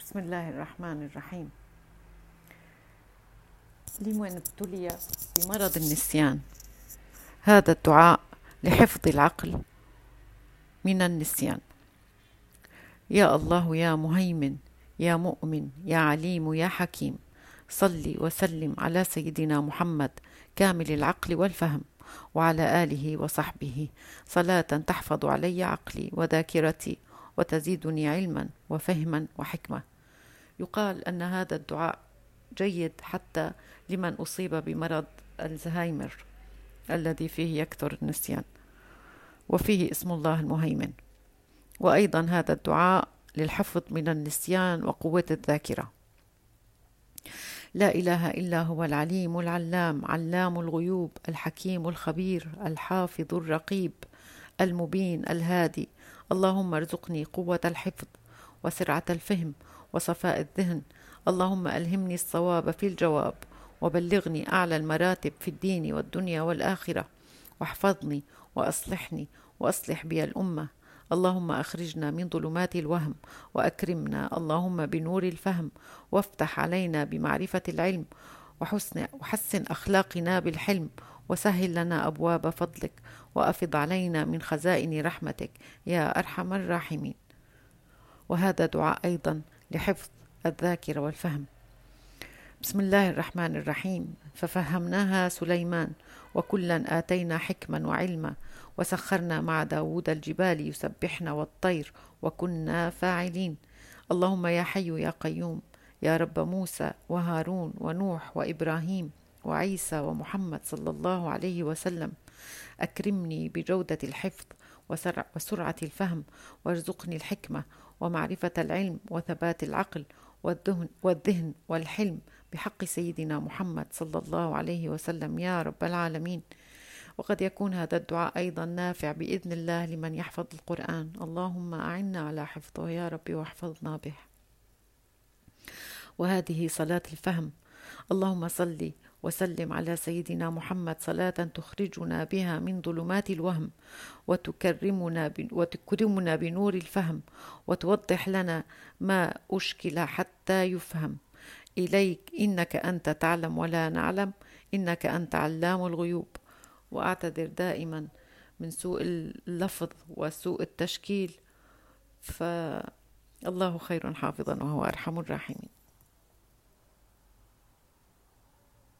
بسم الله الرحمن الرحيم. لمن ابتلي بمرض النسيان. هذا الدعاء لحفظ العقل من النسيان. يا الله يا مهيمن يا مؤمن يا عليم يا حكيم صل وسلم على سيدنا محمد كامل العقل والفهم وعلى آله وصحبه. صلاة تحفظ علي عقلي وذاكرتي. وتزيدني علما وفهما وحكمة. يقال أن هذا الدعاء جيد حتى لمن أصيب بمرض الزهايمر الذي فيه يكثر النسيان وفيه اسم الله المهيمن. وأيضا هذا الدعاء للحفظ من النسيان وقوة الذاكرة. لا إله إلا هو العليم العلام علام الغيوب الحكيم الخبير الحافظ الرقيب. المبين الهادي. اللهم ارزقني قوة الحفظ وسرعة الفهم وصفاء الذهن. اللهم ألهمني الصواب في الجواب وبلغني أعلى المراتب في الدين والدنيا والآخرة. واحفظني وأصلحني وأصلح بي الأمة. اللهم أخرجنا من ظلمات الوهم وأكرمنا اللهم بنور الفهم. وافتح علينا بمعرفة العلم وحسن, وحسن أخلاقنا بالحلم وسهل لنا أبواب فضلك وأفض علينا من خزائن رحمتك يا أرحم الراحمين. وهذا دعاء أيضا لحفظ الذاكرة والفهم. بسم الله الرحمن الرحيم. ففهمناها سليمان وكلا آتينا حكما وعلما وسخرنا مع داود الجبال يسبحن والطير وكنا فاعلين. اللهم يا حي يا قيوم يا رب موسى وهارون ونوح وإبراهيم وعيسى ومحمد صلى الله عليه وسلم. أكرمني بجودة الحفظ وسرعة الفهم وارزقني الحكمة ومعرفة العلم وثبات العقل والذهن, والذهن والحلم بحق سيدنا محمد صلى الله عليه وسلم. يا رب العالمين. وقد يكون هذا الدعاء أيضا نافع بإذن الله لمن يحفظ القرآن. اللهم أعنا على حفظه يا رب واحفظنا به. وهذه صلاة الفهم. اللهم صل وسلم على سيدنا محمد صلاة تخرجنا بها من ظلمات الوهم وتكرمنا وتكرمنا بنور الفهم وتوضح لنا ما أشكل حتى يفهم. إليك إنك أنت تعلم ولا نعلم إنك أنت علام الغيوب. وأعتذر دائما من سوء اللفظ وسوء التشكيل. فالله خير حافظا وهو أرحم الراحمين.